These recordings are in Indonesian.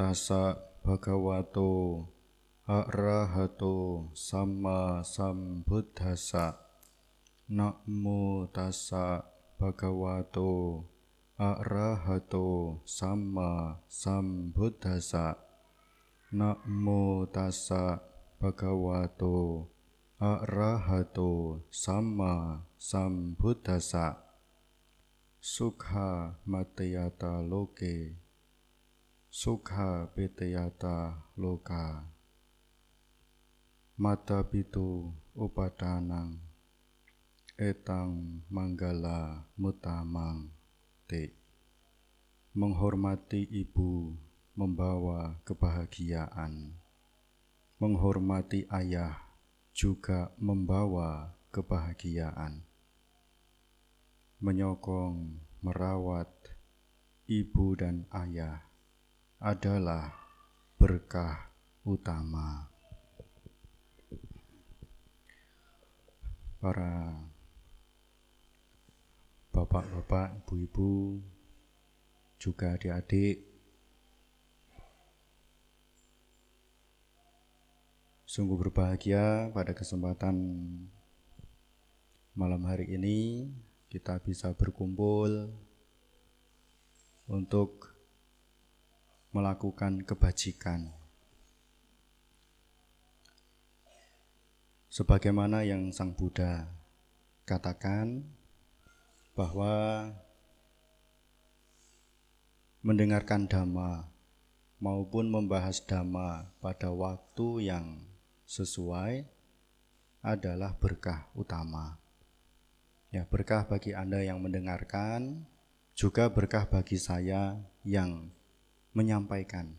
ตัสสะภะคะวะโต อะระหะโต สัมมาสัมพุทธัสสะ นะโมตัสสะภะคะวะโต อะระหะโต สัมมาสัมพุทธัสสะ นะโมตัสสะภะคะวะโต อะระหะโต สัมมาสัมพุทธัสสะ สุขามัตยตาโลเก Sukha petayata loka. Mata pitu upadanang. Etang manggala mutamang te. Menghormati ibu membawa kebahagiaan. Menghormati ayah juga membawa kebahagiaan. Menyokong, merawat ibu dan ayah adalah berkah utama. Para bapak-bapak, ibu-ibu, juga adik-adik, sungguh berbahagia pada kesempatan malam hari ini kita bisa berkumpul untuk melakukan kebajikan. Sebagaimana yang Sang Buddha katakan bahwa mendengarkan dhamma maupun membahas dhamma pada waktu yang sesuai adalah berkah utama. Ya, berkah bagi Anda yang mendengarkan, juga berkah bagi saya yang menyampaikan.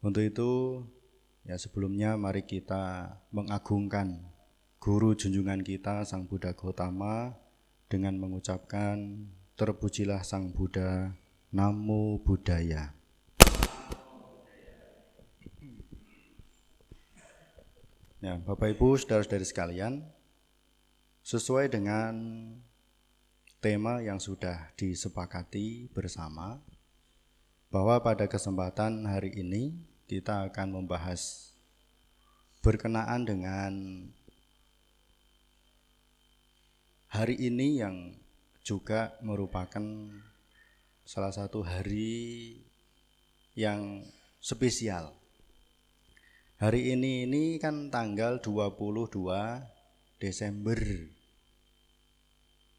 Untuk itu, ya sebelumnya mari kita mengagungkan guru junjungan kita Sang Buddha Gautama dengan mengucapkan terpujilah Sang Buddha, Namo Buddhaya. Ya, Bapak Ibu, saudara-saudari sekalian, sesuai dengan tema yang sudah disepakati bersama bahwa pada kesempatan hari ini kita akan membahas berkenaan dengan hari ini yang juga merupakan salah satu hari yang spesial. Hari ini ini kan tanggal 22 Desember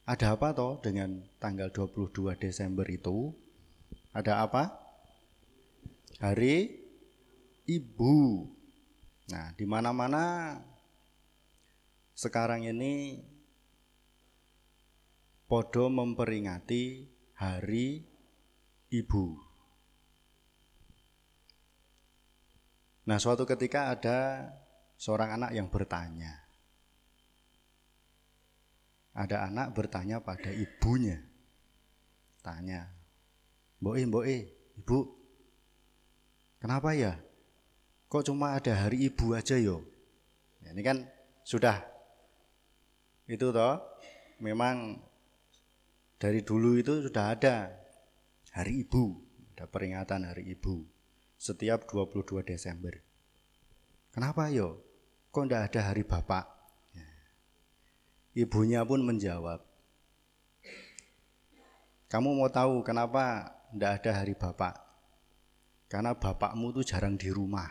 ada apa toh dengan tanggal 22 Desember itu? Ada apa? Hari Ibu. Nah, di mana-mana sekarang ini podo memperingati Hari Ibu. Nah, suatu ketika ada seorang anak yang bertanya, ada anak bertanya pada ibunya. Tanya, Mboe, Mboe, Ibu, kenapa ya? Kok cuma ada hari ibu aja yo? Ya, ini kan sudah itu toh memang dari dulu itu sudah ada hari ibu, ada peringatan hari ibu setiap 22 Desember. Kenapa yo? Kok ndak ada hari bapak? Ibunya pun menjawab, kamu mau tahu kenapa tidak ada hari bapak? Karena bapakmu tuh jarang di rumah.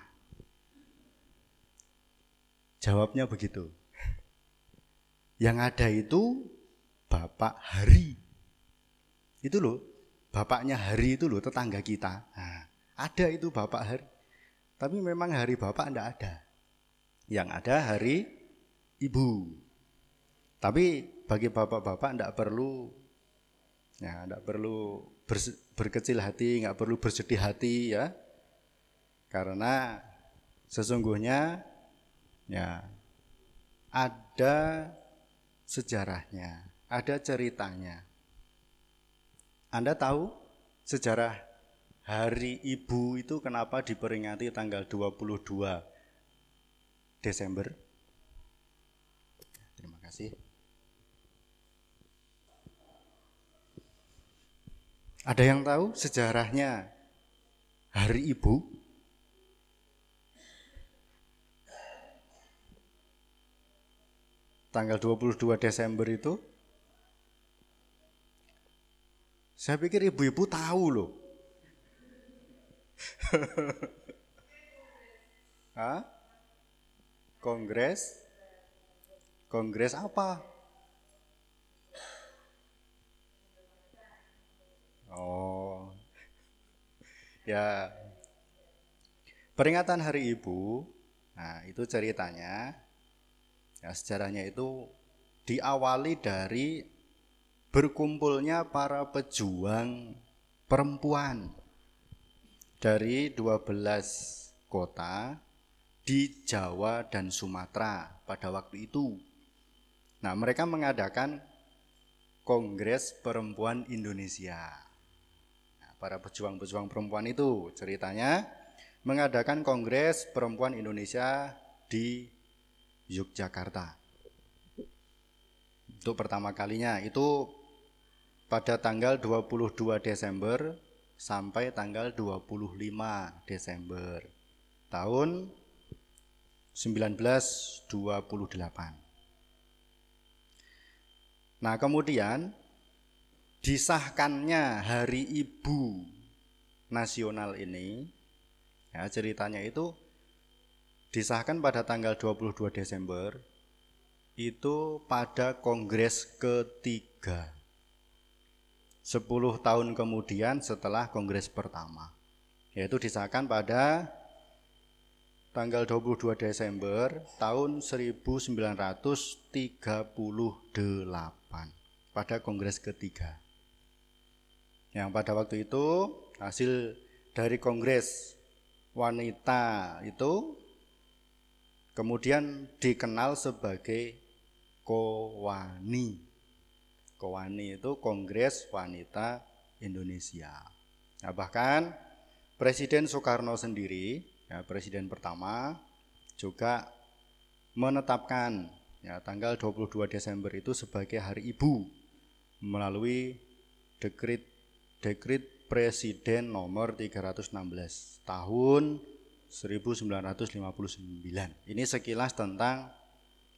Jawabnya begitu. Yang ada itu bapak hari. Itu loh, bapaknya hari itu loh tetangga kita. Nah, ada itu bapak hari. Tapi memang hari bapak tidak ada. Yang ada hari ibu. Tapi bagi bapak-bapak tidak perlu ya tidak perlu berkecil hati, nggak perlu bersedih hati ya. Karena sesungguhnya ya ada sejarahnya, ada ceritanya. Anda tahu sejarah Hari Ibu itu kenapa diperingati tanggal 22 Desember? Terima kasih. Ada yang tahu sejarahnya Hari Ibu tanggal 22 Desember itu saya pikir ibu-ibu tahu loh. Hah? Kongres? Kongres apa? Oh. Ya. Peringatan Hari Ibu. Nah, itu ceritanya. Ya, sejarahnya itu diawali dari berkumpulnya para pejuang perempuan dari 12 kota di Jawa dan Sumatera pada waktu itu. Nah, mereka mengadakan Kongres Perempuan Indonesia. Para pejuang-pejuang perempuan itu ceritanya mengadakan Kongres Perempuan Indonesia di Yogyakarta. Untuk pertama kalinya itu pada tanggal 22 Desember sampai tanggal 25 Desember tahun 1928. Nah, kemudian disahkannya Hari Ibu Nasional ini ya ceritanya itu disahkan pada tanggal 22 Desember itu pada kongres ketiga 10 tahun kemudian setelah kongres pertama yaitu disahkan pada tanggal 22 Desember tahun 1938 pada kongres ketiga. Yang pada waktu itu hasil dari kongres wanita itu kemudian dikenal sebagai Kowani. Kowani itu Kongres Wanita Indonesia. Nah, bahkan Presiden Soekarno sendiri, ya, presiden pertama, juga menetapkan ya, tanggal 22 Desember itu sebagai Hari Ibu melalui dekrit dekrit Presiden nomor 316 tahun 1959. Ini sekilas tentang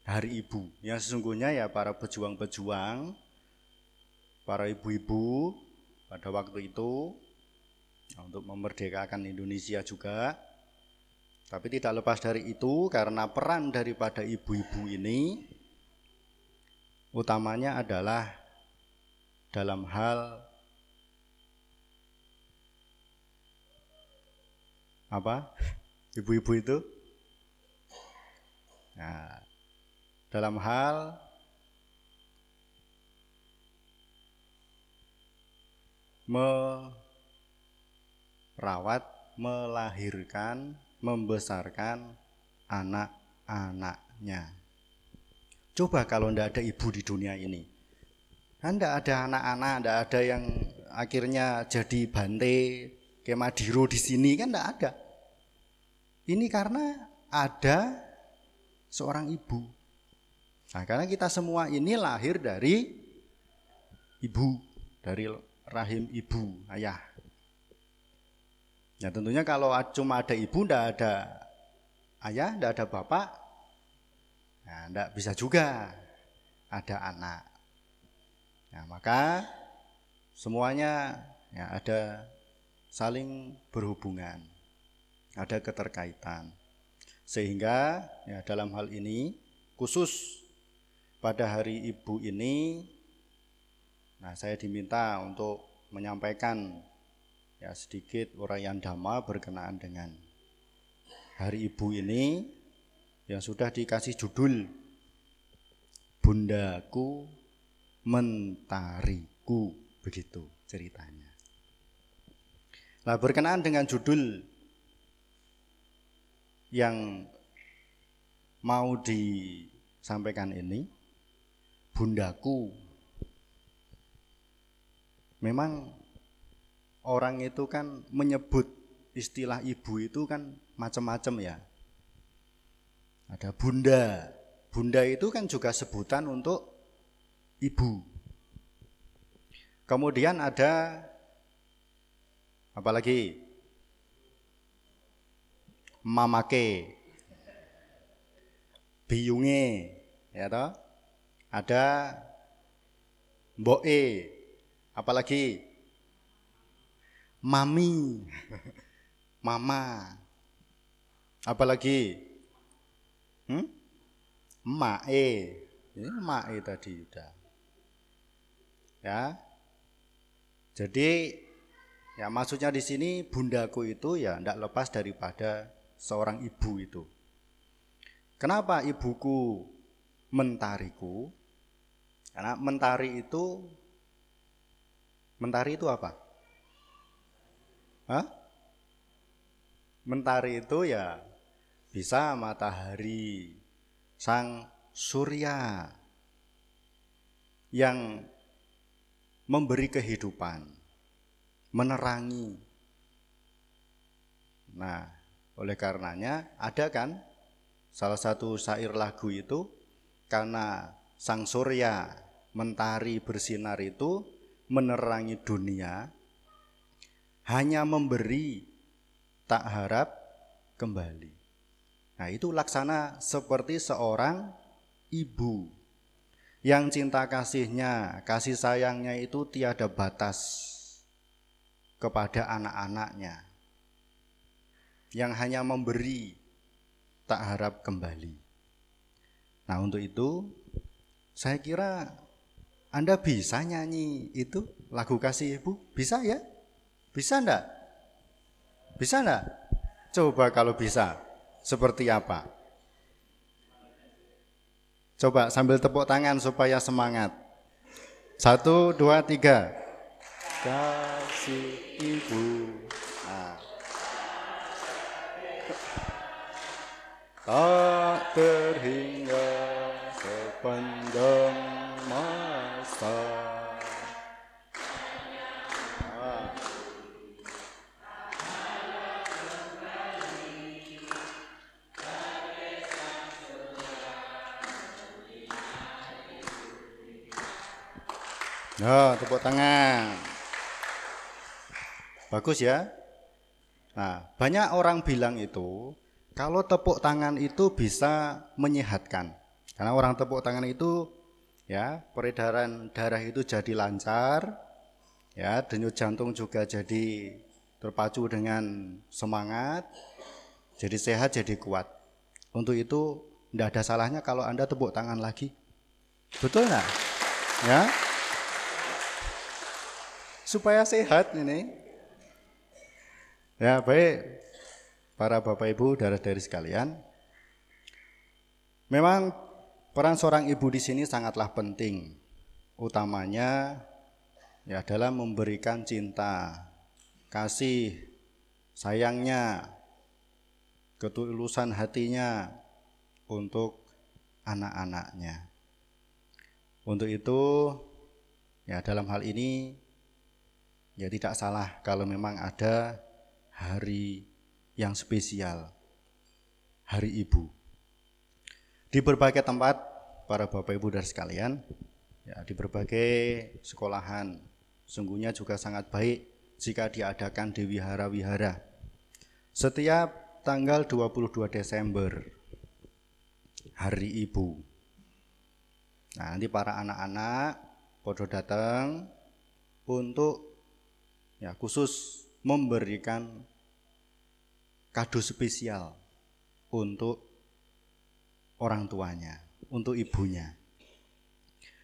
Hari Ibu. Yang sesungguhnya ya para pejuang-pejuang para ibu-ibu pada waktu itu untuk memerdekakan Indonesia juga. Tapi tidak lepas dari itu karena peran daripada ibu-ibu ini utamanya adalah dalam hal apa? Ibu-ibu itu Nah, dalam hal merawat, melahirkan, membesarkan anak-anaknya. Coba kalau tidak ada ibu di dunia ini. Kan tidak ada anak-anak, tidak ada yang akhirnya jadi bante, kemadiro di sini, kan tidak ada. Ini karena ada seorang ibu. Nah, karena kita semua ini lahir dari ibu, dari rahim ibu, ayah. Ya tentunya kalau cuma ada ibu, ndak ada ayah, ndak ada bapak, nah, ndak bisa juga ada anak. Nah, maka semuanya ya ada saling berhubungan, ada keterkaitan. Sehingga ya dalam hal ini khusus pada hari ibu ini Nah, saya diminta untuk menyampaikan ya sedikit uraian dhamma berkenaan dengan Hari Ibu ini yang sudah dikasih judul Bundaku Mentariku begitu ceritanya. Nah, berkenaan dengan judul yang mau disampaikan ini Bundaku Memang orang itu kan menyebut istilah ibu itu kan macam-macam ya. Ada bunda. Bunda itu kan juga sebutan untuk ibu. Kemudian ada apa lagi? mamake. Biyunge, ya toh? Ada mboke. Apalagi mami. Mama. Apalagi hmm? Mae. Ini mae tadi udah. Ya. Jadi ya maksudnya di sini bundaku itu ya tidak lepas daripada seorang ibu itu. Kenapa ibuku mentariku? Karena mentari itu mentari itu apa? Hah? Mentari itu ya bisa matahari, sang surya yang memberi kehidupan, menerangi. Nah, oleh karenanya ada kan salah satu syair lagu itu karena sang surya mentari bersinar itu menerangi dunia hanya memberi tak harap kembali. Nah, itu laksana seperti seorang ibu yang cinta kasihnya, kasih sayangnya itu tiada batas kepada anak-anaknya. Yang hanya memberi, tak harap kembali. Nah untuk itu, saya kira Anda bisa nyanyi itu lagu kasih ibu? Bisa ya? Bisa enggak? Bisa enggak? Coba kalau bisa, seperti apa? Coba sambil tepuk tangan supaya semangat. Satu, dua, tiga. Kasih ibu. Nah. Tak terhingga sepanjang masa. Ya, tepuk tangan. Bagus ya. Nah, banyak orang bilang itu kalau tepuk tangan itu bisa menyehatkan. Karena orang tepuk tangan itu ya, peredaran darah itu jadi lancar, ya, denyut jantung juga jadi terpacu dengan semangat, jadi sehat, jadi kuat. Untuk itu tidak ada salahnya kalau Anda tepuk tangan lagi. Betul nggak? Ya, supaya sehat ini. Ya, baik para Bapak Ibu, darah-dari sekalian. Memang peran seorang ibu di sini sangatlah penting. Utamanya ya dalam memberikan cinta, kasih, sayangnya, ketulusan hatinya untuk anak-anaknya. Untuk itu, ya dalam hal ini Ya tidak salah kalau memang ada hari yang spesial, hari ibu. Di berbagai tempat para bapak ibu dan sekalian, ya di berbagai sekolahan, sungguhnya juga sangat baik jika diadakan di wihara-wihara. Setiap tanggal 22 Desember, hari ibu. Nah, nanti para anak-anak podo datang untuk ya khusus memberikan kado spesial untuk orang tuanya, untuk ibunya.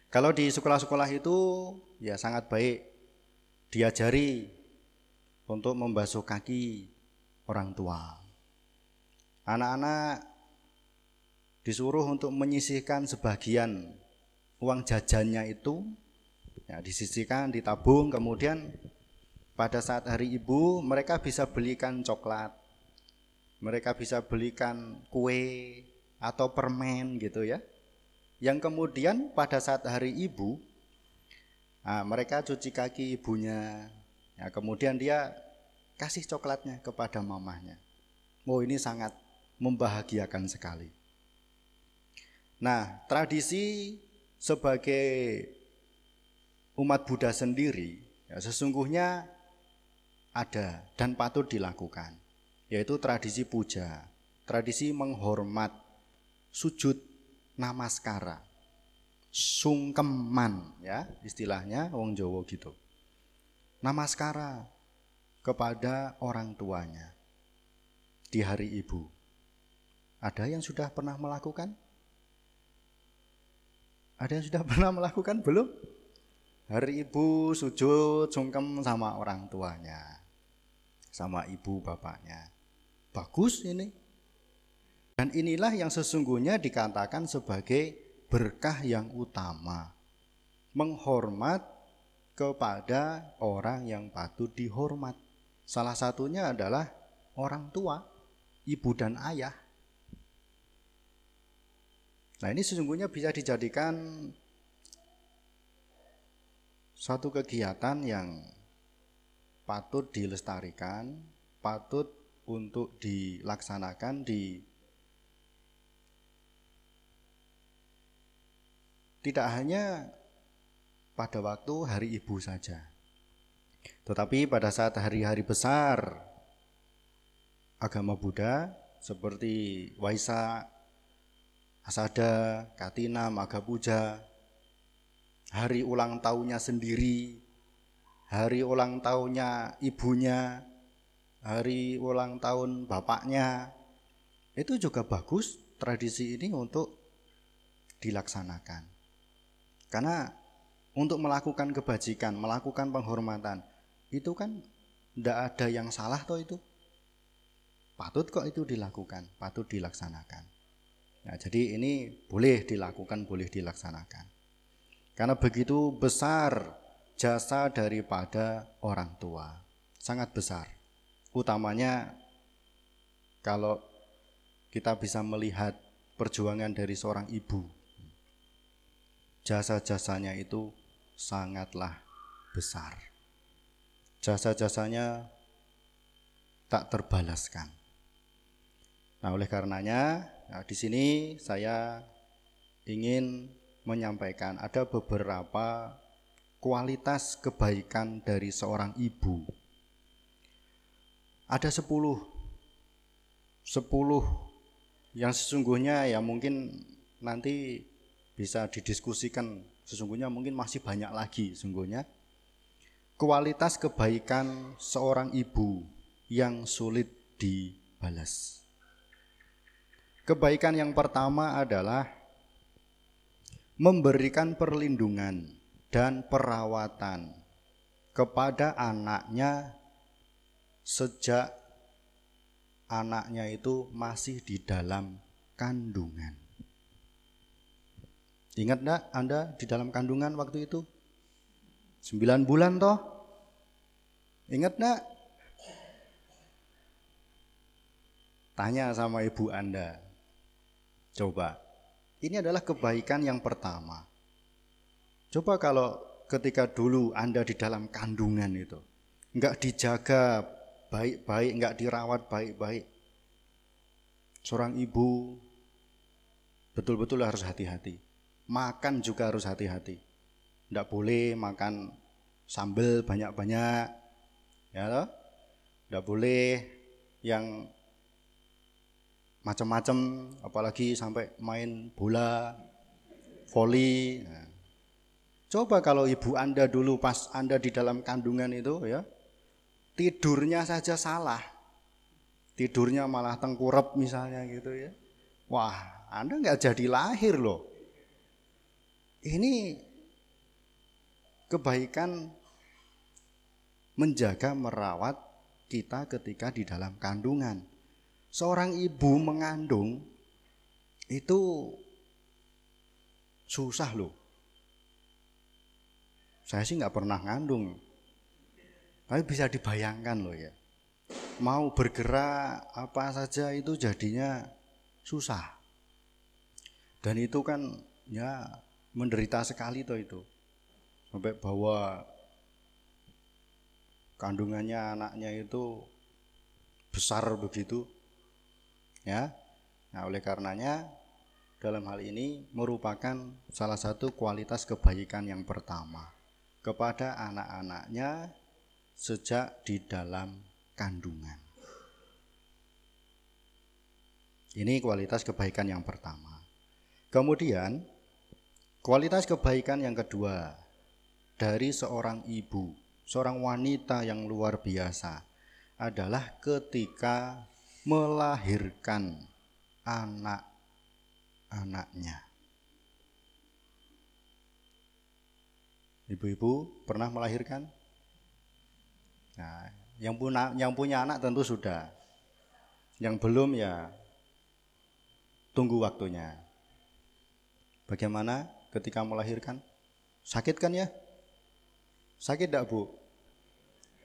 Kalau di sekolah-sekolah itu ya sangat baik diajari untuk membasuh kaki orang tua. Anak-anak disuruh untuk menyisihkan sebagian uang jajannya itu ya disisihkan, ditabung, kemudian pada saat hari ibu mereka bisa belikan coklat. Mereka bisa belikan kue atau permen gitu ya. Yang kemudian pada saat hari ibu nah, mereka cuci kaki ibunya. Ya, kemudian dia kasih coklatnya kepada mamahnya. Oh ini sangat membahagiakan sekali. Nah tradisi sebagai umat Buddha sendiri ya, sesungguhnya ada dan patut dilakukan, yaitu tradisi puja. tradisi menghormat, sujud, namaskara, sungkeman ya istilahnya wong Jawa gitu. Namaskara kepada orang tuanya di hari ibu. Ada yang sudah pernah melakukan? Ada yang sudah pernah melakukan belum? Hari ibu sujud sungkem sama orang tuanya. Sama ibu bapaknya. Bagus ini. Dan inilah yang sesungguhnya dikatakan sebagai berkah yang utama. Menghormat kepada orang yang patut dihormat. Salah satunya adalah orang tua, ibu dan ayah. Nah, ini sesungguhnya bisa dijadikan satu kegiatan yang patut dilestarikan, patut untuk dilaksanakan di tidak hanya pada waktu hari ibu saja. Tetapi pada saat hari-hari besar agama Buddha seperti Waisak, Asada, Katina, Maga Puja, hari ulang tahunnya sendiri, hari ulang tahunnya ibunya, hari ulang tahun bapaknya, itu juga bagus tradisi ini untuk dilaksanakan. Karena untuk melakukan kebajikan, melakukan penghormatan, itu kan tidak ada yang salah toh itu. Patut kok itu dilakukan, patut dilaksanakan. Nah, jadi ini boleh dilakukan, boleh dilaksanakan. Karena begitu besar jasa daripada orang tua. Sangat besar. Utamanya kalau kita bisa melihat perjuangan dari seorang ibu. Jasa-jasanya itu sangatlah besar. Jasa-jasanya tak terbalaskan. Nah, oleh karenanya, nah, di sini saya ingin menyampaikan ada beberapa kualitas kebaikan dari seorang ibu. Ada sepuluh, sepuluh yang sesungguhnya ya mungkin nanti bisa didiskusikan Sesungguhnya mungkin masih banyak lagi sesungguhnya. Kualitas kebaikan seorang ibu yang sulit dibalas. Kebaikan yang pertama adalah memberikan perlindungan dan perawatan kepada anaknya sejak anaknya itu masih di dalam kandungan. Ingat enggak Anda di dalam kandungan waktu itu? Sembilan bulan toh? Ingat enggak? Tanya sama ibu Anda. Coba. Ini adalah kebaikan yang pertama. Coba kalau ketika dulu Anda di dalam kandungan itu. Enggak dijaga baik-baik, enggak dirawat baik-baik. Seorang ibu betul-betul harus hati-hati makan juga harus hati-hati. Tidak boleh makan sambal banyak-banyak, ya toh? Tidak boleh yang macam-macam, apalagi sampai main bola, voli. Nah. Coba kalau ibu anda dulu pas anda di dalam kandungan itu ya, tidurnya saja salah, tidurnya malah tengkurap misalnya gitu ya. Wah, anda nggak jadi lahir loh. Ini kebaikan menjaga merawat kita ketika di dalam kandungan. Seorang ibu mengandung itu susah loh. Saya sih nggak pernah ngandung, tapi bisa dibayangkan loh ya. Mau bergerak apa saja itu jadinya susah. Dan itu kan ya menderita sekali toh itu sampai bawa kandungannya anaknya itu besar begitu ya nah oleh karenanya dalam hal ini merupakan salah satu kualitas kebaikan yang pertama kepada anak-anaknya sejak di dalam kandungan Ini kualitas kebaikan yang pertama. Kemudian kualitas kebaikan yang kedua dari seorang ibu, seorang wanita yang luar biasa adalah ketika melahirkan anak-anaknya. Ibu-ibu pernah melahirkan? Nah, yang punya yang punya anak tentu sudah. Yang belum ya tunggu waktunya. Bagaimana ketika melahirkan? Sakit kan ya? Sakit tidak bu?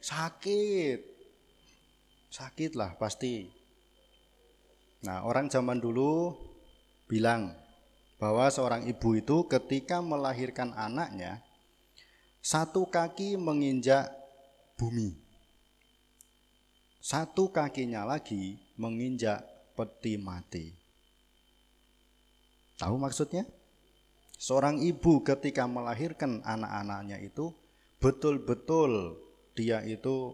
Sakit. Sakit lah pasti. Nah orang zaman dulu bilang bahwa seorang ibu itu ketika melahirkan anaknya satu kaki menginjak bumi. Satu kakinya lagi menginjak peti mati. Tahu maksudnya? Seorang ibu ketika melahirkan anak-anaknya itu betul-betul dia itu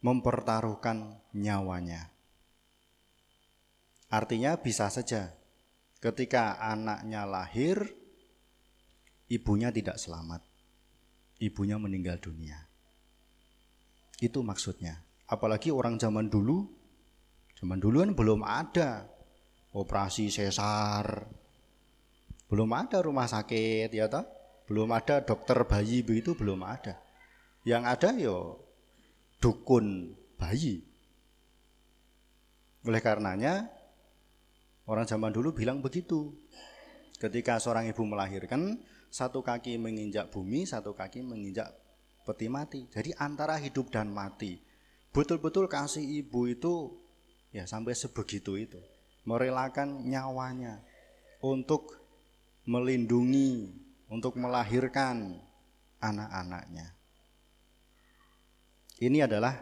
mempertaruhkan nyawanya. Artinya bisa saja ketika anaknya lahir ibunya tidak selamat. Ibunya meninggal dunia. Itu maksudnya. Apalagi orang zaman dulu zaman dulu kan belum ada operasi sesar, belum ada rumah sakit ya toh? Belum ada dokter bayi begitu belum ada. Yang ada yo dukun bayi. Oleh karenanya orang zaman dulu bilang begitu. Ketika seorang ibu melahirkan, satu kaki menginjak bumi, satu kaki menginjak peti mati. Jadi antara hidup dan mati. Betul-betul kasih ibu itu ya sampai sebegitu itu. Merelakan nyawanya untuk melindungi, untuk melahirkan anak-anaknya. Ini adalah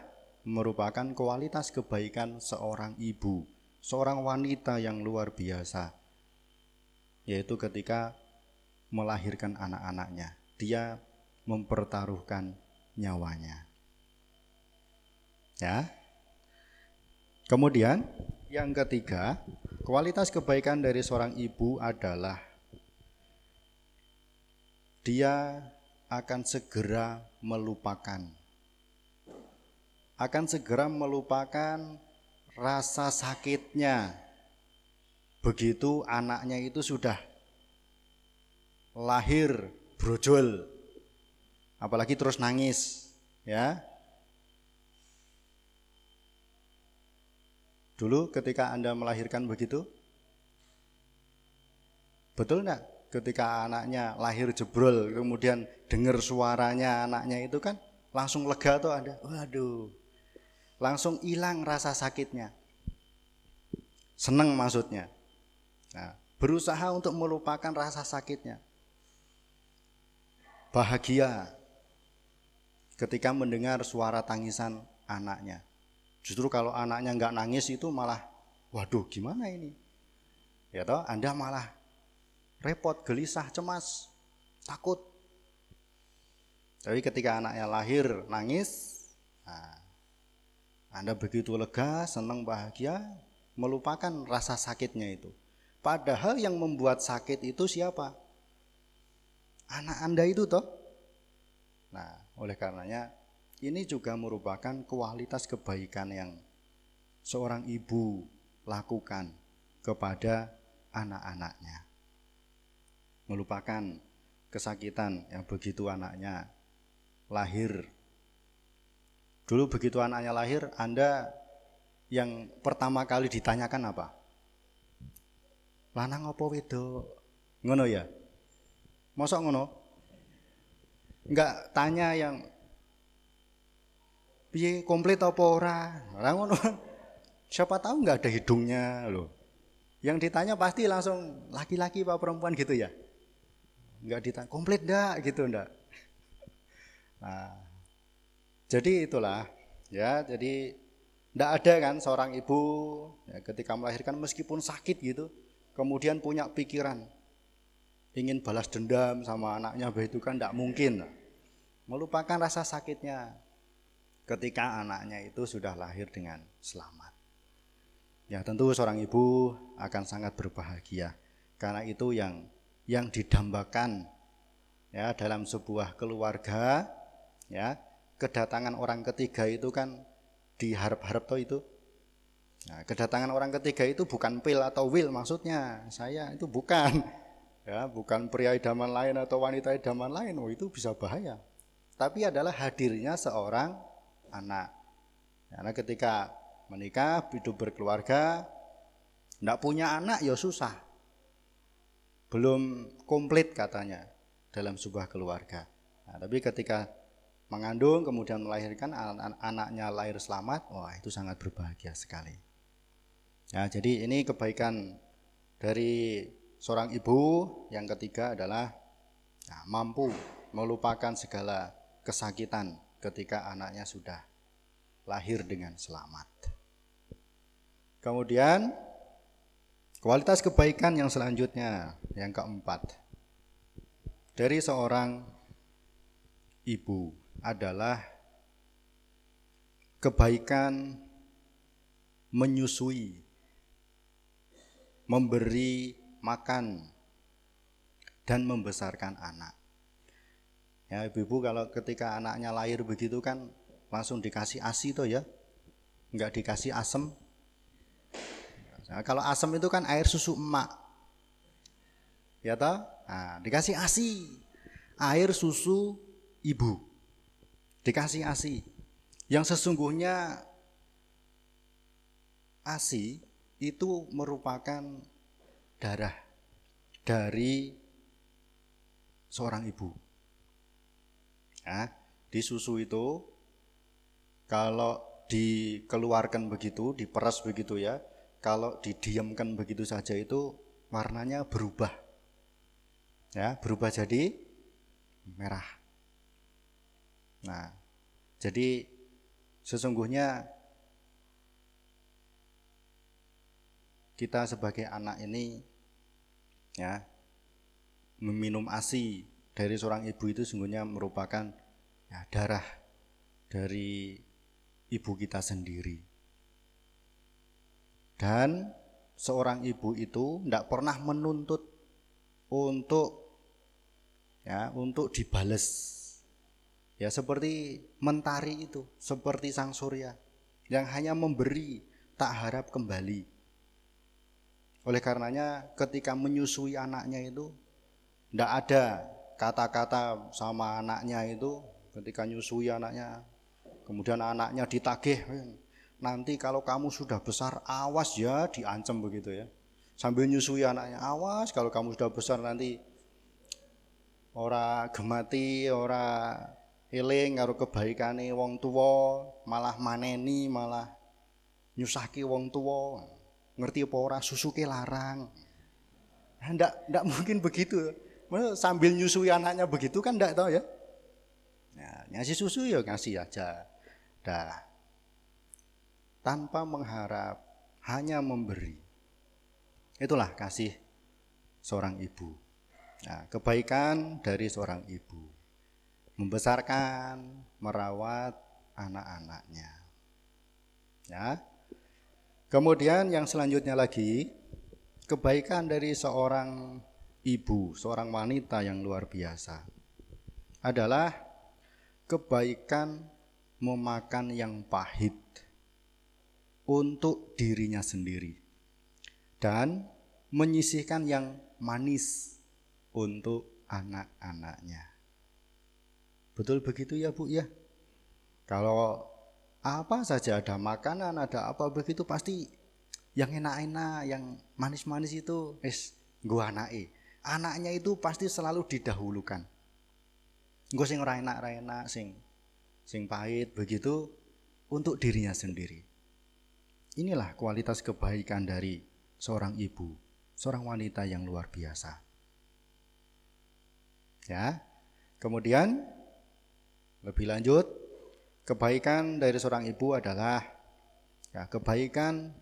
merupakan kualitas kebaikan seorang ibu, seorang wanita yang luar biasa, yaitu ketika melahirkan anak-anaknya, dia mempertaruhkan nyawanya. Ya. Kemudian yang ketiga, kualitas kebaikan dari seorang ibu adalah dia akan segera melupakan. Akan segera melupakan rasa sakitnya. Begitu anaknya itu sudah lahir brojol. Apalagi terus nangis, ya. Dulu ketika Anda melahirkan begitu? Betul enggak? ketika anaknya lahir jebrol kemudian dengar suaranya anaknya itu kan langsung lega tuh ada waduh langsung hilang rasa sakitnya seneng maksudnya nah, berusaha untuk melupakan rasa sakitnya bahagia ketika mendengar suara tangisan anaknya justru kalau anaknya nggak nangis itu malah waduh gimana ini ya toh anda malah repot, gelisah, cemas, takut. Tapi ketika anaknya lahir nangis, nah, Anda begitu lega, senang, bahagia, melupakan rasa sakitnya itu. Padahal yang membuat sakit itu siapa? Anak Anda itu toh. Nah, oleh karenanya ini juga merupakan kualitas kebaikan yang seorang ibu lakukan kepada anak-anaknya melupakan kesakitan yang begitu anaknya lahir. Dulu begitu anaknya lahir, Anda yang pertama kali ditanyakan apa? Lanang apa wedo? Ngono ya? Mosok ngono? Enggak tanya yang piye komplit apa ora? Ora ngono. Siapa tahu enggak ada hidungnya loh. Yang ditanya pasti langsung laki-laki apa perempuan gitu ya? nggak ditanya komplit ndak gitu ndak nah jadi itulah ya jadi ndak ada kan seorang ibu ya, ketika melahirkan meskipun sakit gitu kemudian punya pikiran ingin balas dendam sama anaknya begitu kan ndak mungkin. Melupakan rasa sakitnya ketika anaknya itu sudah lahir dengan selamat. Ya tentu seorang ibu akan sangat berbahagia karena itu yang yang didambakan ya dalam sebuah keluarga ya. Kedatangan orang ketiga itu kan diharap-harap toh itu. Nah, kedatangan orang ketiga itu bukan pil atau will maksudnya. Saya itu bukan ya, bukan pria idaman lain atau wanita idaman lain. Oh, itu bisa bahaya. Tapi adalah hadirnya seorang anak. Karena ketika menikah, hidup berkeluarga, tidak punya anak ya susah. Belum komplit katanya dalam sebuah keluarga. Nah, tapi ketika mengandung kemudian melahirkan anak anaknya lahir selamat, wah itu sangat berbahagia sekali. Ya, jadi ini kebaikan dari seorang ibu. Yang ketiga adalah ya, mampu melupakan segala kesakitan ketika anaknya sudah lahir dengan selamat. Kemudian kualitas kebaikan yang selanjutnya yang keempat dari seorang ibu adalah kebaikan menyusui memberi makan dan membesarkan anak. Ya, ibu-ibu kalau ketika anaknya lahir begitu kan langsung dikasih ASI tuh ya. Enggak dikasih asem. Nah, kalau asem itu kan air susu emak. Ya toh? Nah, dikasih ASI. Air susu ibu. Dikasih ASI. Yang sesungguhnya ASI itu merupakan darah dari seorang ibu. Ya, di susu itu kalau dikeluarkan begitu, diperas begitu ya, kalau didiamkan begitu saja itu warnanya berubah. Ya, berubah jadi merah. Nah, jadi sesungguhnya kita sebagai anak ini ya meminum ASI dari seorang ibu itu sungguhnya merupakan ya, darah dari ibu kita sendiri. Dan seorang ibu itu tidak pernah menuntut untuk ya untuk dibales. Ya seperti mentari itu, seperti sang surya yang hanya memberi tak harap kembali. Oleh karenanya ketika menyusui anaknya itu tidak ada kata-kata sama anaknya itu ketika menyusui anaknya kemudian anaknya ditagih nanti kalau kamu sudah besar awas ya diancam begitu ya. Sambil nyusui anaknya awas kalau kamu sudah besar nanti ora gemati ora eling karo kebaikane wong tua malah maneni malah nyusahki wong tua ngerti apa susu ke larang. Nah, ndak ndak mungkin begitu. Sambil nyusui anaknya begitu kan ndak tahu ya? Nah, ngasih susu ya ngasih aja. Dah. Tanpa mengharap hanya memberi. Itulah kasih seorang ibu. Nah, kebaikan dari seorang ibu. Membesarkan merawat anak-anaknya. Ya Kemudian yang selanjutnya lagi, kebaikan dari seorang ibu, seorang wanita yang luar biasa adalah kebaikan memakan yang pahit untuk dirinya sendiri dan menyisihkan yang manis untuk anak-anaknya. Betul begitu ya Bu ya? Kalau apa saja ada makanan ada apa begitu pasti yang enak-enak yang manis-manis itu es gua anake. Anaknya itu pasti selalu didahulukan. Gue sing ora enak ora enak sing sing pahit begitu untuk dirinya sendiri. Inilah kualitas kebaikan dari seorang ibu seorang wanita yang luar biasa. Ya kemudian lebih lanjut Kebaikan dari seorang ibu adalah ya, kebaikan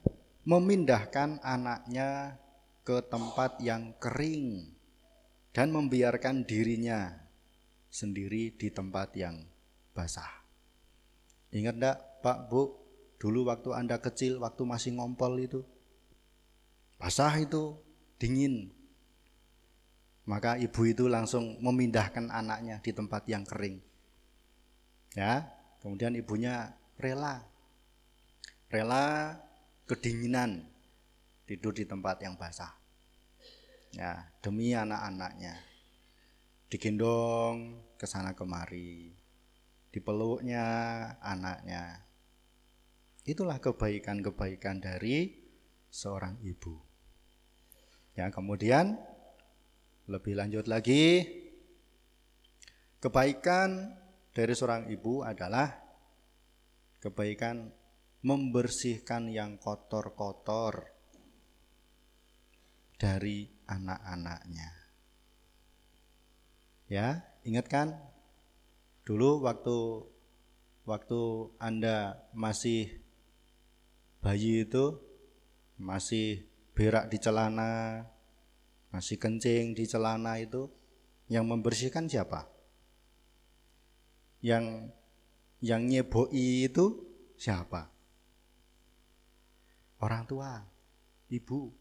memindahkan anaknya ke tempat yang kering dan membiarkan dirinya sendiri di tempat yang basah. Ingat enggak Pak Bu, dulu waktu Anda kecil, waktu masih ngompol itu, Basah itu dingin. Maka ibu itu langsung memindahkan anaknya di tempat yang kering. Ya, kemudian ibunya rela. Rela kedinginan tidur di tempat yang basah. Ya, demi anak-anaknya. Digendong ke sana kemari. Dipeluknya anaknya. Itulah kebaikan-kebaikan dari seorang ibu. Ya, kemudian lebih lanjut lagi kebaikan dari seorang ibu adalah kebaikan membersihkan yang kotor-kotor dari anak-anaknya. Ya, ingat kan? Dulu waktu waktu Anda masih bayi itu masih berak di celana, masih kencing di celana itu yang membersihkan siapa? Yang yang nyeboi itu siapa? Orang tua, ibu.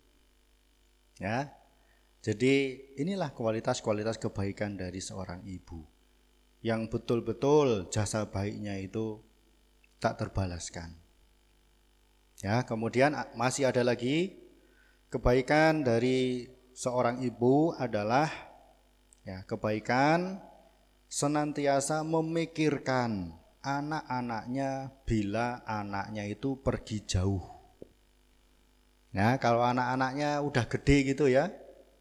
Ya. Jadi inilah kualitas-kualitas kebaikan dari seorang ibu. Yang betul-betul jasa baiknya itu tak terbalaskan. Ya, kemudian masih ada lagi kebaikan dari seorang ibu adalah ya kebaikan senantiasa memikirkan anak-anaknya bila anaknya itu pergi jauh. Nah, kalau anak-anaknya udah gede gitu ya,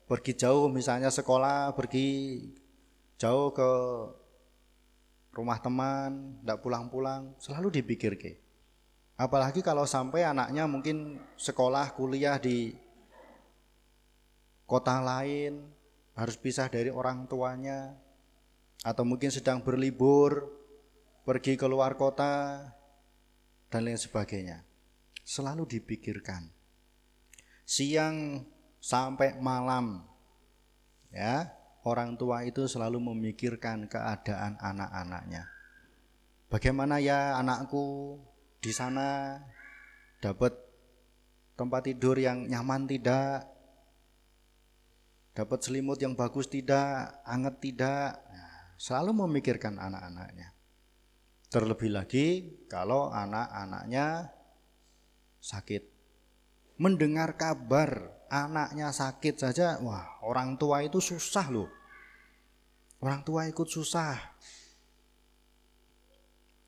pergi jauh misalnya sekolah, pergi jauh ke rumah teman, tidak pulang-pulang, selalu dipikir ke. Apalagi kalau sampai anaknya mungkin sekolah, kuliah di kota lain, harus pisah dari orang tuanya, atau mungkin sedang berlibur, pergi ke luar kota, dan lain sebagainya. Selalu dipikirkan. Siang sampai malam, ya, orang tua itu selalu memikirkan keadaan anak-anaknya. Bagaimana ya anakku di sana dapat tempat tidur yang nyaman tidak, dapat selimut yang bagus tidak, anget tidak, nah, selalu memikirkan anak-anaknya. Terlebih lagi kalau anak-anaknya sakit. Mendengar kabar anaknya sakit saja, wah orang tua itu susah loh. Orang tua ikut susah.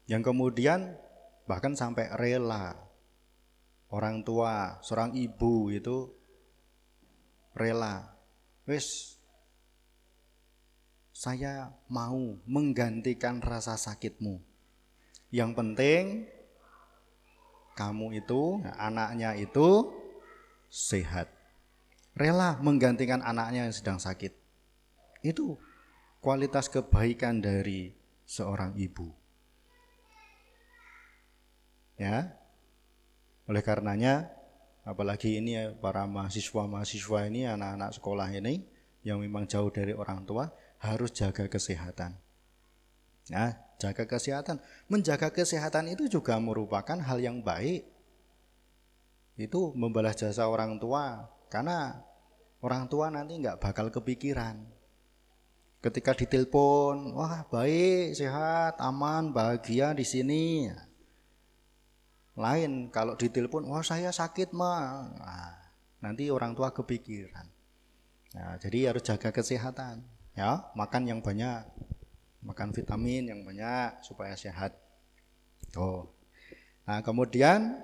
Yang kemudian bahkan sampai rela orang tua, seorang ibu itu rela Wis saya mau menggantikan rasa sakitmu. Yang penting kamu itu, anaknya itu sehat. Rela menggantikan anaknya yang sedang sakit. Itu kualitas kebaikan dari seorang ibu. Ya. Oleh karenanya apalagi ini ya, para mahasiswa-mahasiswa ini anak-anak sekolah ini yang memang jauh dari orang tua harus jaga kesehatan. Ya, jaga kesehatan. Menjaga kesehatan itu juga merupakan hal yang baik. Itu membalas jasa orang tua karena orang tua nanti nggak bakal kepikiran. Ketika ditelepon, wah baik, sehat, aman, bahagia di sini. Lain kalau ditelepon, wah saya sakit mah. Nah, nanti orang tua kepikiran. Nah, jadi harus jaga kesehatan, ya, makan yang banyak, makan vitamin yang banyak supaya sehat. Tuh. Nah, kemudian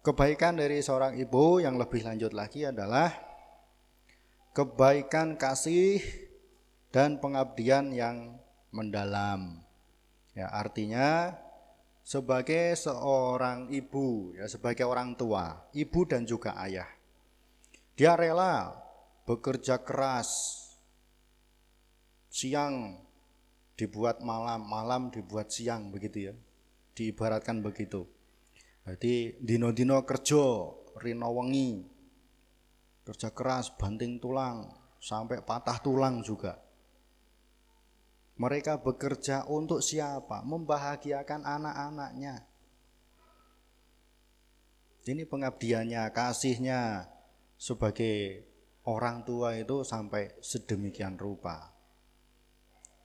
kebaikan dari seorang ibu yang lebih lanjut lagi adalah kebaikan kasih dan pengabdian yang mendalam. Ya, artinya sebagai seorang ibu, ya sebagai orang tua, ibu dan juga ayah. Dia rela bekerja keras, siang dibuat malam, malam dibuat siang begitu ya. Diibaratkan begitu. Jadi dino-dino kerja, rino wengi, kerja keras, banting tulang, sampai patah tulang juga. Mereka bekerja untuk siapa? Membahagiakan anak-anaknya. Ini pengabdiannya, kasihnya, sebagai orang tua itu sampai sedemikian rupa.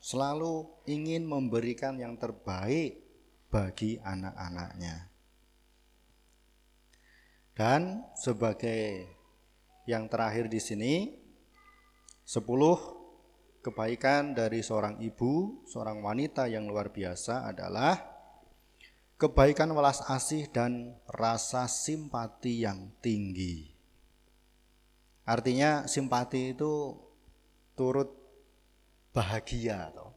Selalu ingin memberikan yang terbaik bagi anak-anaknya. Dan sebagai yang terakhir di sini, sepuluh kebaikan dari seorang ibu, seorang wanita yang luar biasa adalah kebaikan welas asih dan rasa simpati yang tinggi. Artinya simpati itu turut bahagia atau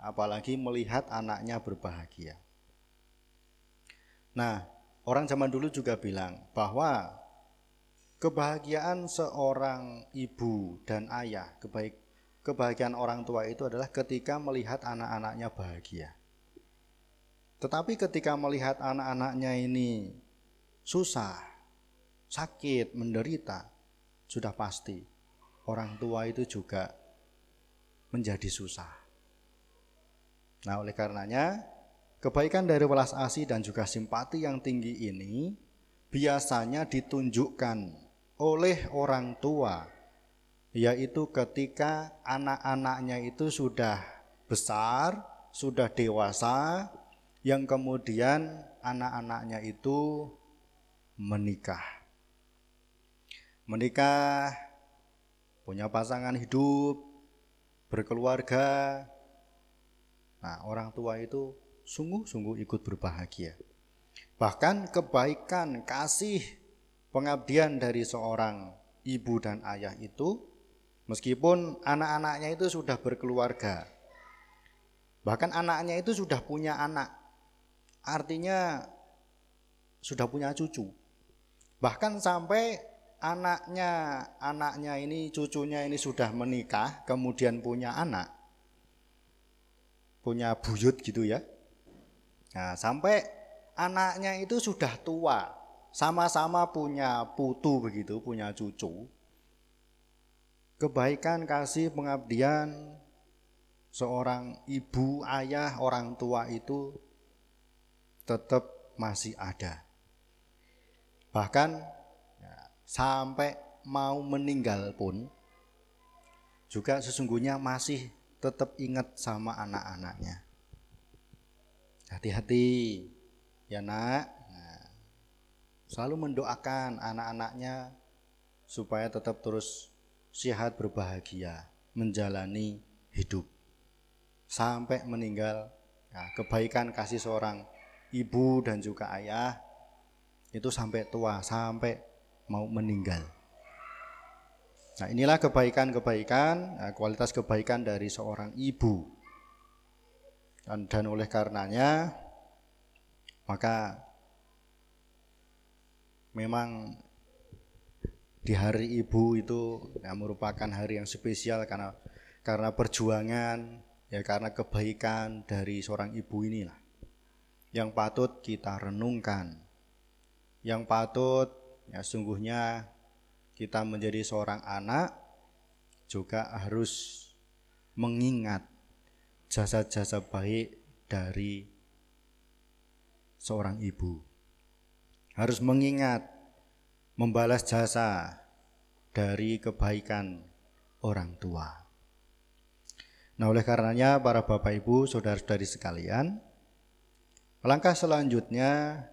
apalagi melihat anaknya berbahagia. Nah, Orang zaman dulu juga bilang bahwa kebahagiaan seorang ibu dan ayah, kebaik, kebahagiaan orang tua itu adalah ketika melihat anak-anaknya bahagia. Tetapi ketika melihat anak-anaknya ini susah, sakit, menderita, sudah pasti orang tua itu juga menjadi susah. Nah, oleh karenanya Kebaikan dari welas asih dan juga simpati yang tinggi ini biasanya ditunjukkan oleh orang tua, yaitu ketika anak-anaknya itu sudah besar, sudah dewasa, yang kemudian anak-anaknya itu menikah. Menikah, punya pasangan hidup, berkeluarga. Nah, orang tua itu sungguh-sungguh ikut berbahagia. Bahkan kebaikan, kasih, pengabdian dari seorang ibu dan ayah itu meskipun anak-anaknya itu sudah berkeluarga. Bahkan anaknya itu sudah punya anak. Artinya sudah punya cucu. Bahkan sampai anaknya anaknya ini cucunya ini sudah menikah kemudian punya anak punya buyut gitu ya Nah, sampai anaknya itu sudah tua, sama-sama punya putu begitu, punya cucu. Kebaikan, kasih, pengabdian seorang ibu, ayah, orang tua itu tetap masih ada. Bahkan sampai mau meninggal pun juga sesungguhnya masih tetap ingat sama anak-anaknya. Hati-hati ya nak. Nah, selalu mendoakan anak-anaknya supaya tetap terus sehat berbahagia menjalani hidup sampai meninggal. Nah, kebaikan kasih seorang ibu dan juga ayah itu sampai tua, sampai mau meninggal. Nah, inilah kebaikan-kebaikan, nah, kualitas kebaikan dari seorang ibu dan, dan oleh karenanya maka memang di hari ibu itu ya, merupakan hari yang spesial karena karena perjuangan ya karena kebaikan dari seorang ibu inilah yang patut kita renungkan yang patut ya sungguhnya kita menjadi seorang anak juga harus mengingat jasa-jasa baik dari seorang ibu. Harus mengingat membalas jasa dari kebaikan orang tua. Nah, oleh karenanya para Bapak Ibu, Saudara-saudari sekalian, langkah selanjutnya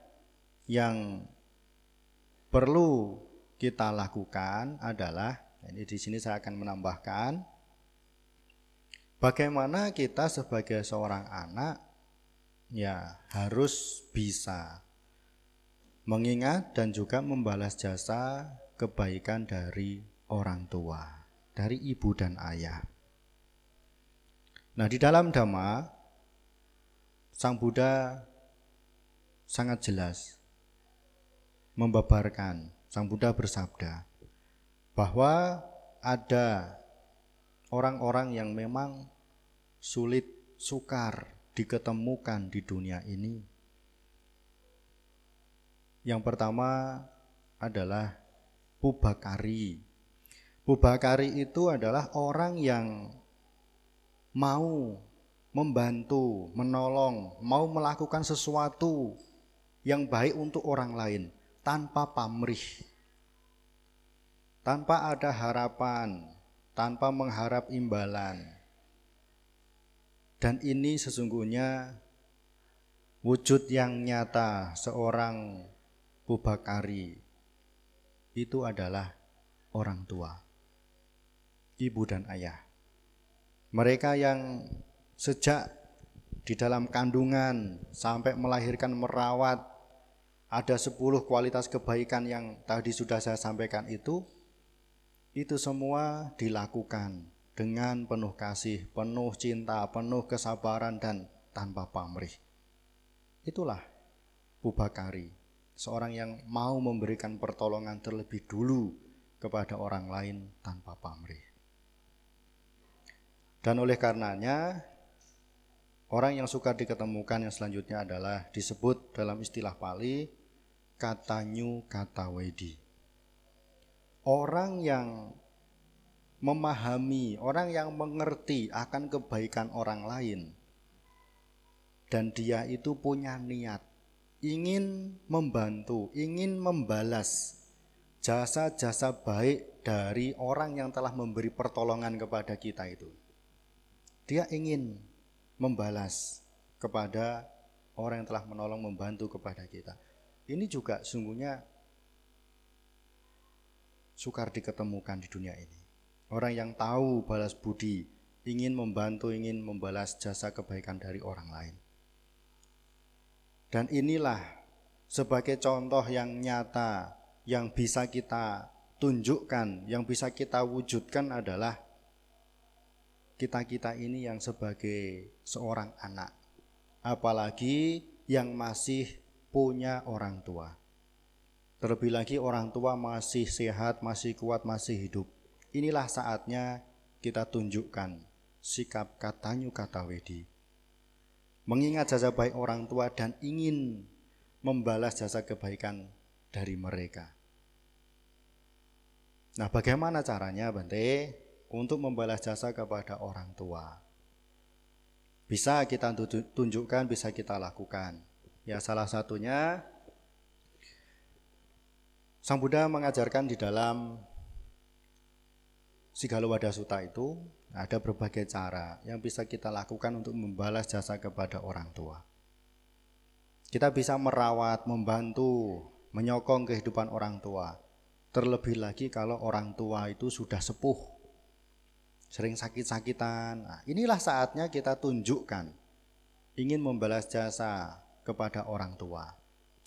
yang perlu kita lakukan adalah ini di sini saya akan menambahkan Bagaimana kita sebagai seorang anak ya harus bisa mengingat dan juga membalas jasa kebaikan dari orang tua, dari ibu dan ayah. Nah, di dalam Dhamma Sang Buddha sangat jelas membabarkan. Sang Buddha bersabda bahwa ada orang-orang yang memang sulit sukar diketemukan di dunia ini. Yang pertama adalah pubakari. Pubakari itu adalah orang yang mau membantu, menolong, mau melakukan sesuatu yang baik untuk orang lain tanpa pamrih. tanpa ada harapan, tanpa mengharap imbalan. Dan ini sesungguhnya wujud yang nyata seorang Bubakari itu adalah orang tua, ibu dan ayah. Mereka yang sejak di dalam kandungan sampai melahirkan merawat ada 10 kualitas kebaikan yang tadi sudah saya sampaikan itu itu semua dilakukan dengan penuh kasih, penuh cinta, penuh kesabaran dan tanpa pamrih. Itulah Bubakari, seorang yang mau memberikan pertolongan terlebih dulu kepada orang lain tanpa pamrih. Dan oleh karenanya Orang yang suka diketemukan yang selanjutnya adalah disebut dalam istilah Pali katanyu kata wedi. Orang yang memahami, orang yang mengerti akan kebaikan orang lain dan dia itu punya niat ingin membantu, ingin membalas jasa-jasa baik dari orang yang telah memberi pertolongan kepada kita itu. Dia ingin membalas kepada orang yang telah menolong membantu kepada kita. Ini juga sungguhnya sukar diketemukan di dunia ini. Orang yang tahu balas budi, ingin membantu, ingin membalas jasa kebaikan dari orang lain. Dan inilah sebagai contoh yang nyata yang bisa kita tunjukkan, yang bisa kita wujudkan adalah kita-kita ini yang sebagai seorang anak, apalagi yang masih punya orang tua. Terlebih lagi orang tua masih sehat, masih kuat, masih hidup. Inilah saatnya kita tunjukkan sikap katanyu kata wedi. Mengingat jasa baik orang tua dan ingin membalas jasa kebaikan dari mereka. Nah, bagaimana caranya, Bante? untuk membalas jasa kepada orang tua. Bisa kita tunjukkan, bisa kita lakukan. Ya, salah satunya Sang Buddha mengajarkan di dalam Sigalo Suta itu ada berbagai cara yang bisa kita lakukan untuk membalas jasa kepada orang tua. Kita bisa merawat, membantu, menyokong kehidupan orang tua. Terlebih lagi kalau orang tua itu sudah sepuh, sering sakit-sakitan. Nah, inilah saatnya kita tunjukkan ingin membalas jasa kepada orang tua.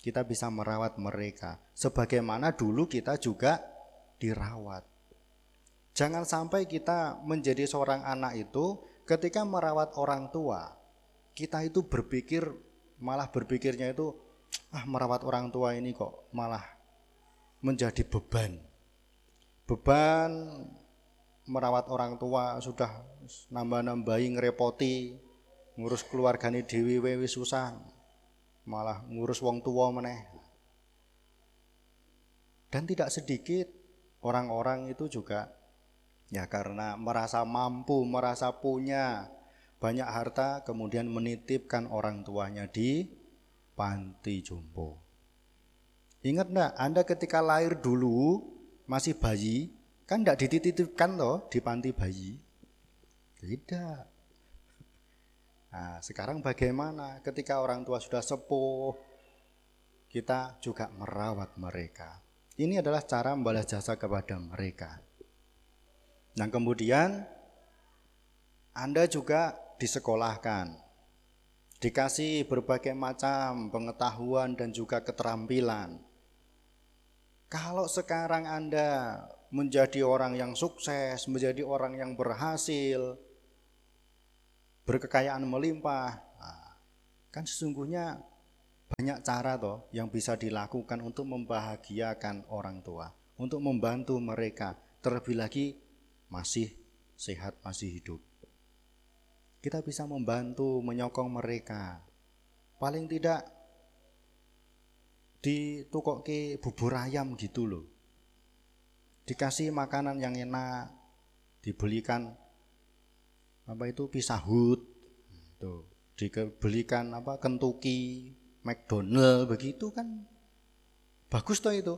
Kita bisa merawat mereka sebagaimana dulu kita juga dirawat. Jangan sampai kita menjadi seorang anak itu ketika merawat orang tua, kita itu berpikir malah berpikirnya itu ah merawat orang tua ini kok malah menjadi beban. Beban merawat orang tua sudah nambah-nambahi ngerepoti ngurus keluargane dhewe wis susah malah ngurus wong tua meneh dan tidak sedikit orang-orang itu juga ya karena merasa mampu merasa punya banyak harta kemudian menitipkan orang tuanya di panti jompo ingat enggak Anda ketika lahir dulu masih bayi Kan tidak dititipkan loh di panti bayi. Tidak. Nah, sekarang bagaimana ketika orang tua sudah sepuh, kita juga merawat mereka. Ini adalah cara membalas jasa kepada mereka. Nah kemudian Anda juga disekolahkan, dikasih berbagai macam pengetahuan dan juga keterampilan. Kalau sekarang Anda menjadi orang yang sukses, menjadi orang yang berhasil, berkekayaan melimpah. Nah, kan sesungguhnya banyak cara toh yang bisa dilakukan untuk membahagiakan orang tua, untuk membantu mereka, terlebih lagi masih sehat, masih hidup. Kita bisa membantu, menyokong mereka. Paling tidak di ke bubur ayam gitu loh dikasih makanan yang enak, dibelikan apa itu pisahut, tuh, dibelikan apa Kentucky, McDonald begitu kan bagus toh itu.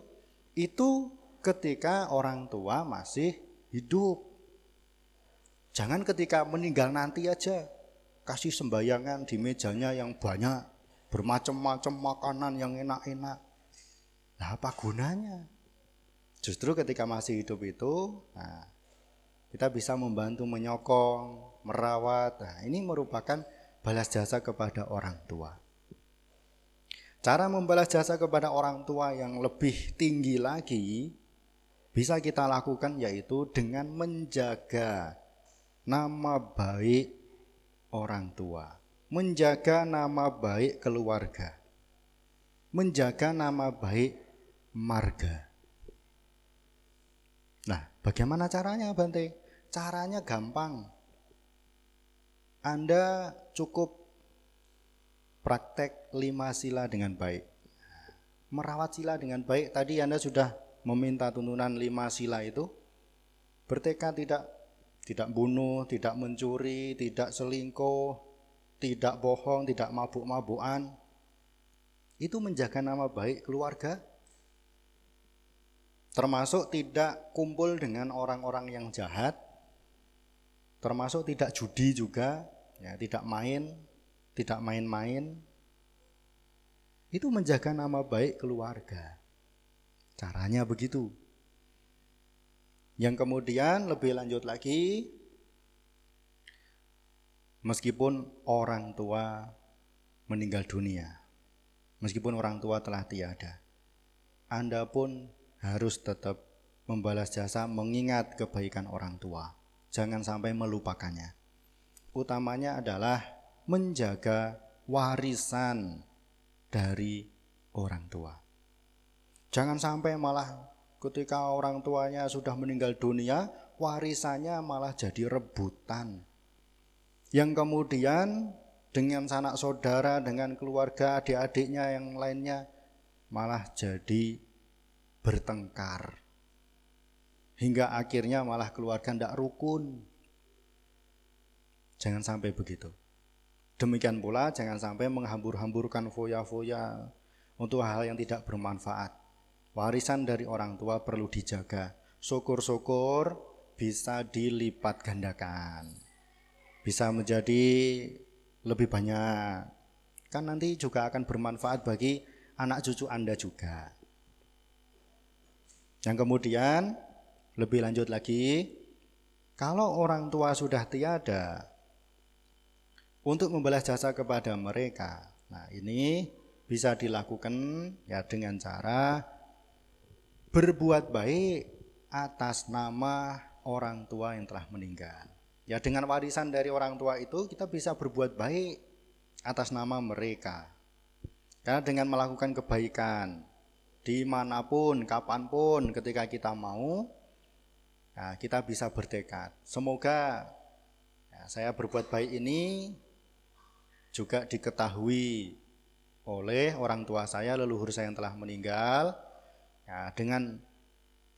Itu ketika orang tua masih hidup. Jangan ketika meninggal nanti aja kasih sembayangan di mejanya yang banyak, bermacam-macam makanan yang enak-enak. Nah, apa gunanya? Justru ketika masih hidup itu, nah, kita bisa membantu menyokong, merawat. Nah, ini merupakan balas jasa kepada orang tua. Cara membalas jasa kepada orang tua yang lebih tinggi lagi bisa kita lakukan yaitu dengan menjaga nama baik orang tua, menjaga nama baik keluarga, menjaga nama baik marga. Nah, bagaimana caranya Bante? Caranya gampang. Anda cukup praktek lima sila dengan baik. Merawat sila dengan baik, tadi Anda sudah meminta tuntunan lima sila itu. Bertekad tidak tidak bunuh, tidak mencuri, tidak selingkuh, tidak bohong, tidak mabuk-mabukan. Itu menjaga nama baik keluarga. Termasuk tidak kumpul dengan orang-orang yang jahat. Termasuk tidak judi juga, ya, tidak main, tidak main-main. Itu menjaga nama baik keluarga. Caranya begitu. Yang kemudian lebih lanjut lagi, meskipun orang tua meninggal dunia, meskipun orang tua telah tiada, Anda pun harus tetap membalas jasa mengingat kebaikan orang tua. Jangan sampai melupakannya. Utamanya adalah menjaga warisan dari orang tua. Jangan sampai malah ketika orang tuanya sudah meninggal dunia, warisannya malah jadi rebutan. Yang kemudian dengan sanak saudara, dengan keluarga, adik-adiknya yang lainnya malah jadi bertengkar. Hingga akhirnya malah keluarga tidak rukun. Jangan sampai begitu. Demikian pula jangan sampai menghambur-hamburkan foya-foya untuk hal yang tidak bermanfaat Warisan dari orang tua perlu dijaga. Syukur-syukur bisa dilipat gandakan. Bisa menjadi lebih banyak. Kan nanti juga akan bermanfaat bagi anak cucu Anda juga. Yang kemudian lebih lanjut lagi, kalau orang tua sudah tiada, untuk membalas jasa kepada mereka, nah ini bisa dilakukan ya dengan cara berbuat baik atas nama orang tua yang telah meninggal. Ya dengan warisan dari orang tua itu kita bisa berbuat baik atas nama mereka. Karena dengan melakukan kebaikan di mana pun, kapan pun, ketika kita mau, ya, kita bisa bertekad. Semoga ya, saya berbuat baik ini juga diketahui oleh orang tua saya, leluhur saya yang telah meninggal, Ya, dengan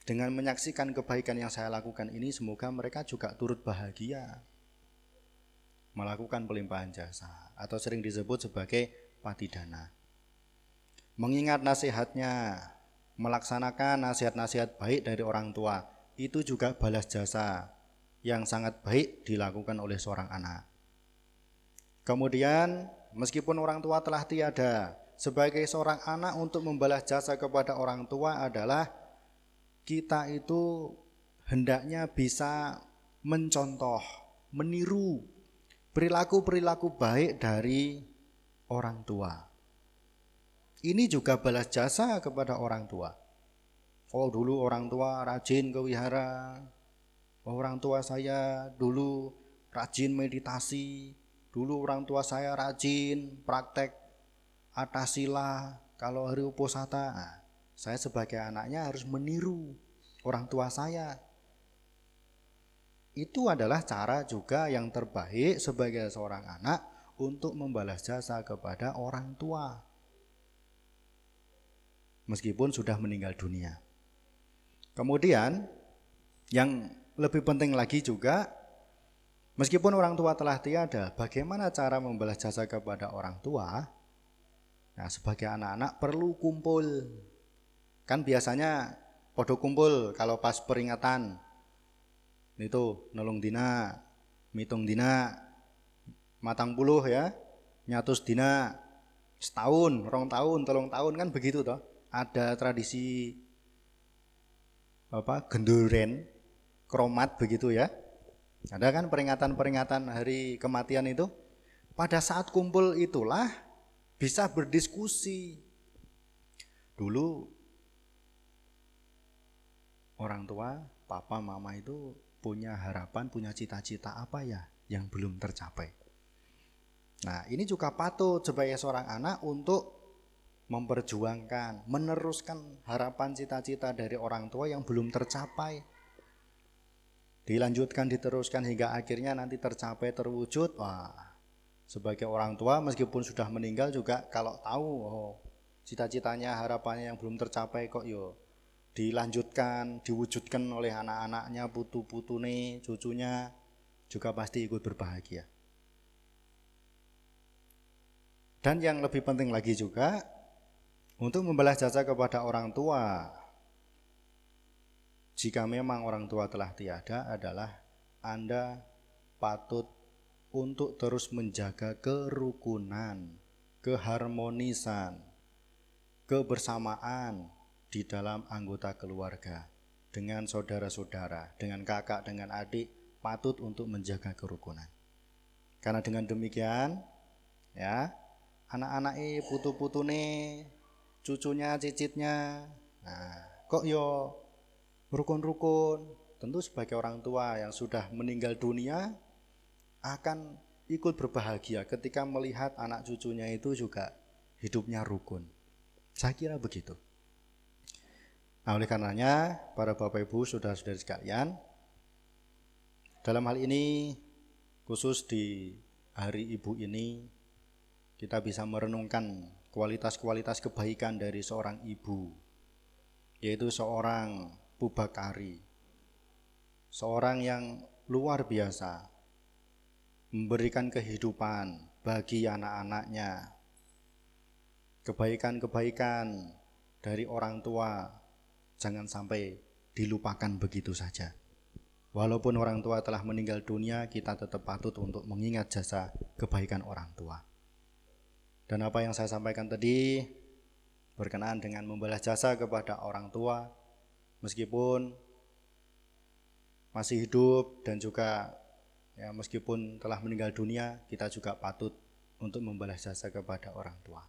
dengan menyaksikan kebaikan yang saya lakukan ini semoga mereka juga turut bahagia melakukan pelimpahan jasa atau sering disebut sebagai patidana. Mengingat nasihatnya, melaksanakan nasihat-nasihat baik dari orang tua, itu juga balas jasa yang sangat baik dilakukan oleh seorang anak. Kemudian, meskipun orang tua telah tiada, sebagai seorang anak untuk membalas jasa kepada orang tua adalah kita itu hendaknya bisa mencontoh, meniru perilaku-perilaku baik dari orang tua. Ini juga balas jasa kepada orang tua. Oh dulu orang tua rajin ke wihara. Oh, orang tua saya dulu rajin meditasi. Dulu orang tua saya rajin praktek atasilah kalau hari uposata nah, saya sebagai anaknya harus meniru orang tua saya. Itu adalah cara juga yang terbaik sebagai seorang anak untuk membalas jasa kepada orang tua. Meskipun sudah meninggal dunia. Kemudian yang lebih penting lagi juga meskipun orang tua telah tiada bagaimana cara membalas jasa kepada orang tua? Nah, sebagai anak-anak perlu kumpul. Kan biasanya podo kumpul kalau pas peringatan. Itu nolong dina mitung dina matang puluh ya nyatus dina setahun rong tahun tolong tahun kan begitu toh. Ada tradisi apa genduren kromat begitu ya ada kan peringatan-peringatan hari kematian itu? Pada saat kumpul itulah bisa berdiskusi. Dulu orang tua papa mama itu punya harapan punya cita-cita apa ya yang belum tercapai. Nah, ini juga patut sebagai seorang anak untuk memperjuangkan, meneruskan harapan cita-cita dari orang tua yang belum tercapai. Dilanjutkan, diteruskan hingga akhirnya nanti tercapai, terwujud. Wah, sebagai orang tua meskipun sudah meninggal juga kalau tahu oh, cita-citanya, harapannya yang belum tercapai kok yo dilanjutkan, diwujudkan oleh anak-anaknya, putu-putune, cucunya juga pasti ikut berbahagia. Dan yang lebih penting lagi juga untuk membalas jasa kepada orang tua. Jika memang orang tua telah tiada adalah Anda patut untuk terus menjaga kerukunan, keharmonisan, kebersamaan di dalam anggota keluarga dengan saudara-saudara, dengan kakak, dengan adik, patut untuk menjaga kerukunan. Karena dengan demikian, ya, anak-anak putu-putune cucunya cicitnya nah kok yo rukun-rukun. Tentu sebagai orang tua yang sudah meninggal dunia akan ikut berbahagia ketika melihat anak cucunya itu juga hidupnya rukun. Saya kira begitu. Nah oleh karenanya para bapak ibu saudara-saudari sekalian dalam hal ini khusus di hari ibu ini kita bisa merenungkan kualitas-kualitas kebaikan dari seorang ibu, yaitu seorang Pubakari, seorang yang luar biasa, memberikan kehidupan bagi anak-anaknya, kebaikan-kebaikan dari orang tua jangan sampai dilupakan begitu saja. Walaupun orang tua telah meninggal dunia, kita tetap patut untuk mengingat jasa kebaikan orang tua. Dan apa yang saya sampaikan tadi berkenaan dengan membalas jasa kepada orang tua meskipun masih hidup dan juga ya meskipun telah meninggal dunia kita juga patut untuk membalas jasa kepada orang tua.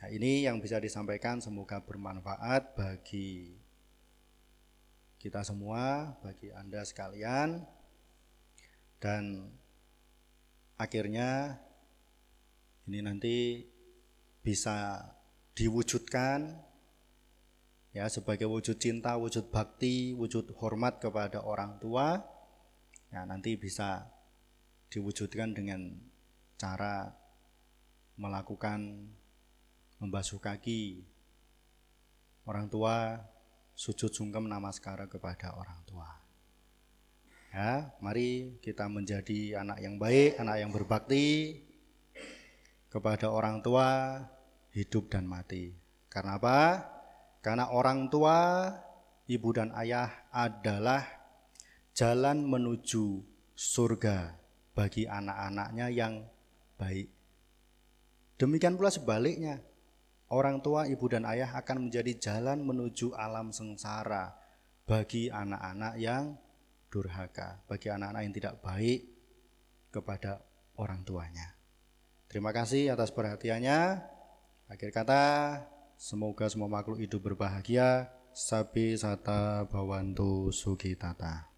Nah, ini yang bisa disampaikan semoga bermanfaat bagi kita semua, bagi Anda sekalian. Dan akhirnya ini nanti bisa diwujudkan ya sebagai wujud cinta, wujud bakti, wujud hormat kepada orang tua. Ya, nanti bisa diwujudkan dengan cara melakukan membasuh kaki orang tua, sujud sungkem namaskara kepada orang tua. Ya, mari kita menjadi anak yang baik, anak yang berbakti, kepada orang tua hidup dan mati. Karena apa? Karena orang tua, ibu dan ayah adalah jalan menuju surga bagi anak-anaknya yang baik. Demikian pula sebaliknya, orang tua, ibu dan ayah akan menjadi jalan menuju alam sengsara bagi anak-anak yang durhaka, bagi anak-anak yang tidak baik kepada orang tuanya. Terima kasih atas perhatiannya. Akhir kata, semoga semua makhluk hidup berbahagia. Sabi sata bawantu sugitata.